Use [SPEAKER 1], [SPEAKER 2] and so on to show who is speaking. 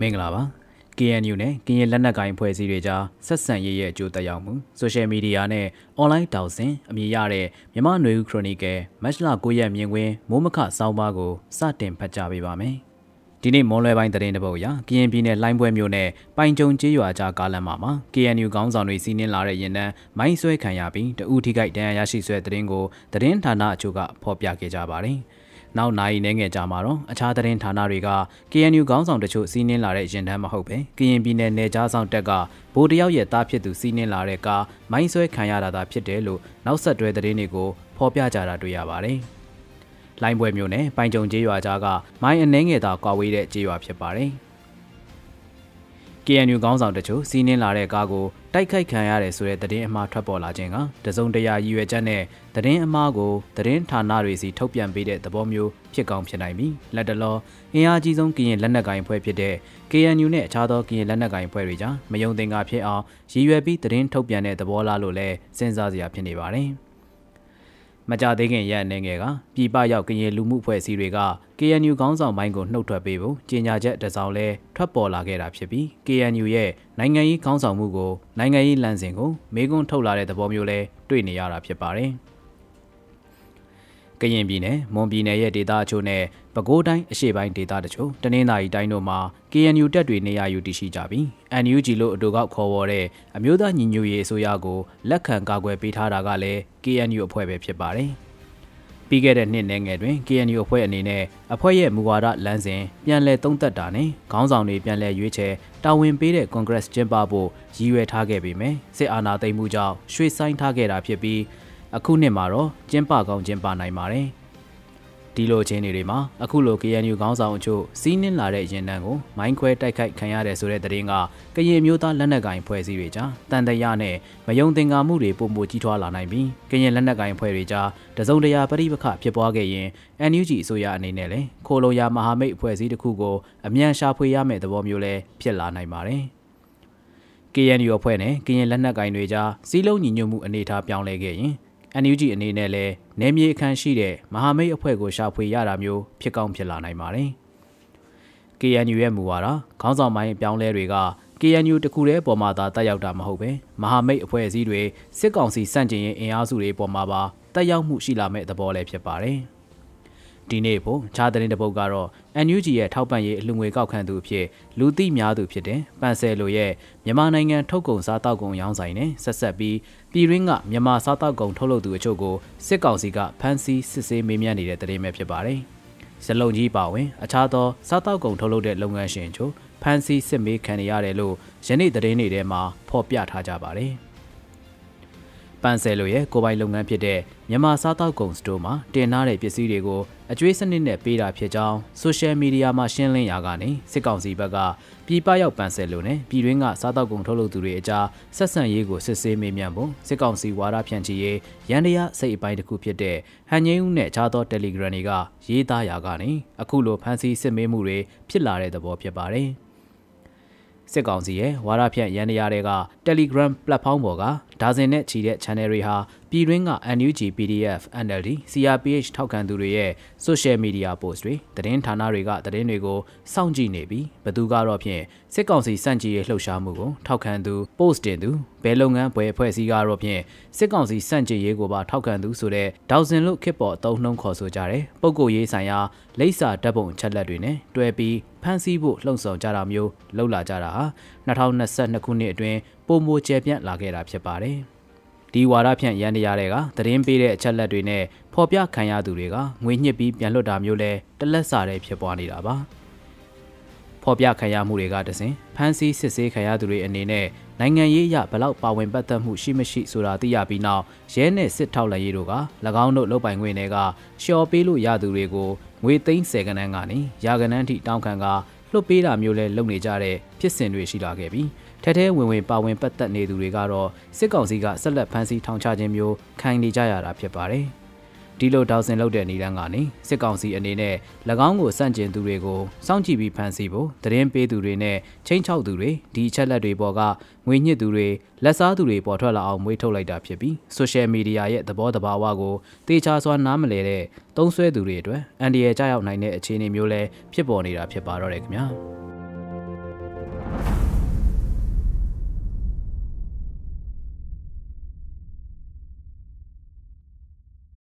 [SPEAKER 1] မင်္ဂလာပါ KNU နဲ့ကရင်လက်နက်ကိုင်ဖွဲ့စည်းတွေကြားဆက်ဆံရေးရဲ့အကျိုးသက်ရောက်မှုဆိုရှယ်မီဒီယာနဲ့အွန်လိုင်းတောက်ဆင်အမည်ရတဲ့မြမနွေဦးခရိုနီကယ်မတ်လ9ရက်မြင်ကွင်းမိုးမခစောင်းပါကိုစတင်ဖတ်ကြားပေးပါမယ်ဒီနေ့မွန်လွယ်ပိုင်းတရင်တပုတ်အရကရင်ပြည်နယ်လိုင်းပွဲမြို့နယ်ပိုင်ကြုံကျေးရွာကြားကားလမ်းမှာ KNU ခေါင်းဆောင်တွေစီးနင်းလာတဲ့ရင်တန်းမိုင်းဆွဲခံရပြီးတဦးထိခိုက်ဒဏ်ရာရရှိဆွဲတရင်ကိုတရင်ဌာနအချို့ကဖော်ပြခဲ့ကြပါတယ်။ နောက်နိုင်နေငယ်ကြမှာတော့အခြားသတင်းဌာနတွေက KNU ခေါင်းဆောင်တချို့စီးနင်းလာတဲ့ရင်တန်းမဟုတ်ပဲကရင်ပြည်နယ်နယ်ကြားဆောင်တက်ကဗိုလ်တယောက်ရဲ့သားဖြစ်သူစီးနင်းလာတဲ့ကားမိုင်းဆွဲခံရတာသာဖြစ်တယ်လို့နောက်ဆက်တွဲသတင်းတွေကိုဖော်ပြကြတာတွေ့ရပါတယ်။လိုင်းပွဲမျိုးနဲ့ပိုင်ကြုံကျေးရွာကြားကမိုင်းအနှဲငယ်သာကွာဝေးတဲ့ကျေးရွာဖြစ်ပါတယ်။ KNU ခေါင်းဆောင်တချို့စီးနင်းလာတဲ့ကားကိုတိုက်ခိုက်ခံရတယ်ဆိုတဲ့သတင်းအမှားထွက်ပေါ်လာခြင်းကတစုံတရာရည်ရွယ်ချက်နဲ့သတင်းအမှားကိုသတင်းဌာနတွေစီထုတ်ပြန်ပေးတဲ့သဘောမျိုးဖြစ်ကောင်းဖြစ်နိုင်ပြီလက်တလောအင်အားကြီးဆုံးကရင်လက်နက်ကိုင်ဖွဲ့ဖြစ်တဲ့ KNU နဲ့အခြားသောကရင်လက်နက်ကိုင်ဖွဲ့တွေကြားမယုံသင်္ကာဖြစ်အောင်ရည်ရွယ်ပြီးသတင်းထုတ်ပြန်တဲ့သဘောလားလို့လည်းစဉ်းစားစရာဖြစ်နေပါတယ်။ မကြသေးခင်ရက်အနေငယ်ကပြည်ပရောက်ကရင်လူမှုဖွဲ့စည်းတွေက KNU ခေါင်းဆောင်ပိုင်းကိုနှုတ်ထွက်ပေးဖို့ကြေညာချက်တစ်စောင်လဲထွက်ပေါ်လာခဲ့တာဖြစ်ပြီး KNU ရဲ့နိုင်ငံရေးခေါင်းဆောင်မှုကိုနိုင်ငံရေးလမ်းစဉ်ကိုမေးခွန်းထုတ်လာတဲ့သဘောမျိုးလဲတွေ့နေရတာဖြစ်ပါတယ်။ ကရင်ပြည်နယ်မွန်ပြည်နယ်ရဲ့ဒေသအချို့နဲ့ပဲခူးတိုင်းအရှေ့ပိုင်းဒေသတချို့တနင်္သာရီတိုင်းတို့မှာ KNU တပ်တွေနေရာယူတည်ရှိကြပြီး NUG လို့အတူကောက်ခေါ်ဝေါ်တဲ့အမျိုးသားညီညွတ်ရေးအစိုးရကိုလက်ခံကာကွယ်ပေးထားတာကလည်း KNU အဖွဲ့ပဲဖြစ်ပါတယ်။ပြီးခဲ့တဲ့နှစ်နယ်ငယ်တွင် KNU အဖွဲ့အနေနဲ့အဖွဲ့ရဲ့မူဝါဒလမ်းစဉ်ပြန်လည်သုံးသပ်တာနဲ့ခေါင်းဆောင်တွေပြန်လည်ရွေးချယ်တာဝန်ပေးတဲ့ Congress ကျင်းပဖို့ရည်ရွယ်ထားခဲ့ပေမယ့်စစ်အာဏာသိမ်းမှုကြောင့်ရွှေ့ဆိုင်းထားခဲ့တာဖြစ်ပြီး အခုနှစ်မှာတော့ကျင်းပကောင်းကျင်းပနိုင်ပါတယ်ဒီလိုချင်းတွေမှာအခုလို KNU ခေါင်းဆောင်အချို့စီးနင်းလာတဲ့ရင်တန်းကိုမိုင်းခွဲတိုက်ခိုက်ခံရတယ်ဆိုတဲ့သတင်းကကရင်မျိုးသားလက်နက်ကင်ဖွဲ့စည်းတွေကြားတန်တရာနဲ့မယုံသင်္ကာမှုတွေပုံမကြီးထွားလာနိုင်ပြီးကရင်လက်နက်ကင်ဖွဲ့တွေကြားတစုံတရာပရိပခဖြစ်ပွားခဲ့ရင် NUG အစိုးရအနေနဲ့လည်းခိုလုံရမဟာမိတ်အဖွဲ့အစည်းတစ်ခုကိုအမြန်ရှာဖွေရမယ့်သဘောမျိုးလည်းဖြစ်လာနိုင်ပါတယ်။ KNU အဖွဲ့နဲ့ကရင်လက်နက်ကင်တွေကြားစီးလုံးညီညွတ်မှုအနေအထားပြောင်းလဲခဲ့ရင် NUG အနေနဲ့လည်းနေမြေအခမ်းရှိတဲ့မဟာမိတ်အဖွဲ့ကိုရှာဖွေရတာမျိုးဖြစ်ကောင်းဖြစ်လာနိုင်ပါတယ်။ KNU ရဲ့မူဝါဒခေါင်းဆောင်ပိုင်းအပြောင်းလဲတွေက KNU တခုတည်းပေါ်မှာသာတက်ရောက်တာမဟုတ်ပဲမဟာမိတ်အဖွဲ့အစည်းတွေစစ်ကောင်စီစန့်ကျင်ရေးအင်အားစုတွေပေါ်မှာပါတက်ရောက်မှုရှိလာမဲ့သဘောလည်းဖြစ်ပါတယ်။ ဒီနေ့ဖို့ခြားတဲ့တပုတ်ကတော့ NUG ရဲ့ထောက်ပံ့ရေးအလှငွေကောက်ခံသူအဖြစ်လူသိများသူဖြစ်တဲ့ပန်ဆယ်လိုရဲ့မြန်မာနိုင်ငံထုတ်ကုန်စားတောက်ကုန်ရောင်းဆိုင်နဲ့ဆက်ဆက်ပြီးပြည်ရင်းကမြန်မာစားတောက်ကုန်ထုတ်လုပ်သူအချို့ကိုစစ်ကောင်စီကဖမ်းဆီးစစ်ဆေးမေးမြန်းနေတဲ့သတင်းပဲဖြစ်ပါတယ်။ဇလုံကြီးပါဝင် အခြားသောစားတောက်ကုန်ထုတ်လုပ်တဲ့လုပ်ငန်းရှင်ချို့ဖမ်းဆီးစစ်မေးခံနေရတယ်လို့ယနေ့သတင်းတွေထဲမှာဖော်ပြထားကြပါတယ်။ပန်ဆယ်လိုရဲ့ကိုပိုင်လုပ်ငန်းဖြစ်တဲ့မြန်မာစားတောက်ကုန်စတိုးမှာတင်ထားတဲ့ပစ္စည်းတွေကို အကျွေးစနစ်နဲ့ပေးတာဖြစ်ကြောင်းဆိုရှယ်မီဒီယာမှာရှင်းလင်းရာကနေစစ်ကောင်စီဘက်ကပြည်ပရောက်ပန်ဆယ်လိုနဲ့ပြည်တွင်းကစားတောက်ကုန်ထုတ်လုပ်သူတွေအကြားဆက်ဆံရေးကိုစစ်ဆေးမေးမြန်းဖို့စစ်ကောင်စီဝါဒဖြန့်ချီရေးရန်တရားစိတ်အပိုင်းတစ်ခုဖြစ်တဲ့ဟန်ငိမ့်ဦးနဲ့ခြားသော Telegram တွေကရေးသားရာကနေအခုလိုဖန်ဆီးစစ်မေးမှုတွေဖြစ်လာတဲ့သဘောဖြစ်ပါတယ်။စစ်ကောင်စီရဲ့ဝါရဖြန့်ရန်တရားတွေက Telegram platform ပေါ်က ဒါဇင်နဲ့ချီတဲ့ channel တွေဟာပြည်တွင်းက NUG PDF NLD CRPH ထောက်ခံသူတွေရဲ့ social media post တွေသတင်းဌာနတွေကသတင်းတွေကိုစောင့်ကြည့်နေပြီးဘသူကတော့ဖြင့်စစ်ကောင်စီစန့်ကျင်ရေးလှုပ်ရှားမှုကိုထောက်ခံသူ post တင်သူဘယ်လုပ်ငန်းဘယ်အဖွဲ့အစည်းကတော့ဖြင့်စစ်ကောင်စီစန့်ကျင်ရေးကိုပါထောက်ခံသူဆိုတဲ့ဒေါဇင်လို့ခစ်ပေါ်အသုံးနှုန်းခေါ်ဆိုကြတယ်ပုံကိုရေးဆိုင်ရာလိပ်စာဓာတ်ပုံချက်လက်တွေနဲ့တွဲပြီးဖမ်းဆီးဖို့လှုံ့ဆော်ကြတာမျိုးလှုပ်လာကြတာဟာ2022ခုနှစ်အတွင်းပုံမိုကျယ်ပြန့်လာခဲ့တာဖြစ်ပါတယ်။ဒီဝါဒဖြန့်ရန်တရားတွေကသတင်းပေးတဲ့အချက်လက်တွေနဲ့ဖော်ပြခံရသူတွေကငွေညှစ်ပြီးပြန်လွတ်တာမျိုးလဲတလက်စာတဲ့ဖြစ်ပွားနေတာပါဖော်ပြခံရမှုတွေကတစဉ်ဖမ်းဆီးစစ်ဆေးခံရသူတွေအနေနဲ့နိုင်ငံရေးအရဘလောက်ပါဝင်ပတ်သက်မှုရှိမရှိဆိုတာသိရပြီးနောက်ရဲနဲ့စစ်ထောက်လှမ်းရေးတို့က၎င်းတို့လုပ်ပိုင်ခွင့်တွေကရှော်ပေးလို့ရသူတွေကိုငွေသိန်း10ကနန်းကနေရာကနန်းထိတောင်းခံကလွှတ်ပေးတာမျိုးလဲလုပ်နေကြတဲ့ဖြစ်စဉ်တွေရှိလာခဲ့ပြီး ထဲထဲဝင်ဝင်ပါဝင်ပတ်သက်နေသူတွေကတော့စစ်ကောင်စီကဆက်လက်ဖမ်းဆီးထောင်ချခြင်းမျိုးခံနေကြရတာဖြစ်ပါတယ်။ဒီလိုတောက်ဆင်လုပ်တဲ့နေတန်းကနေစစ်ကောင်စီအနေနဲ့၎င်းကိုစန့်ကျင်သူတွေကိုစောင့်ကြည့်ပြီးဖမ်းဆီးဖို့တရင်ပေးသူတွေနဲ့ချင်းချောက်သူတွေဒီအချက်လက်တွေပေါ်ကငွေညှစ်သူတွေလက်စားသူတွေပေါ်ထွက်လာအောင်မွေးထုတ်လိုက်တာဖြစ်ပြီးဆိုရှယ်မီဒီယာရဲ့သဘောတဘာဝကိုတေချာစွာနားမလည်တဲ့သုံးဆွဲသူတွေအတွက်အန်ဒီရဲ့ကြောက်ရောက်နိုင်တဲ့အခြေအနေမျိုးလဲဖြစ်ပေါ်နေတာဖြစ်ပါတော့တယ်ခင်ဗျာ။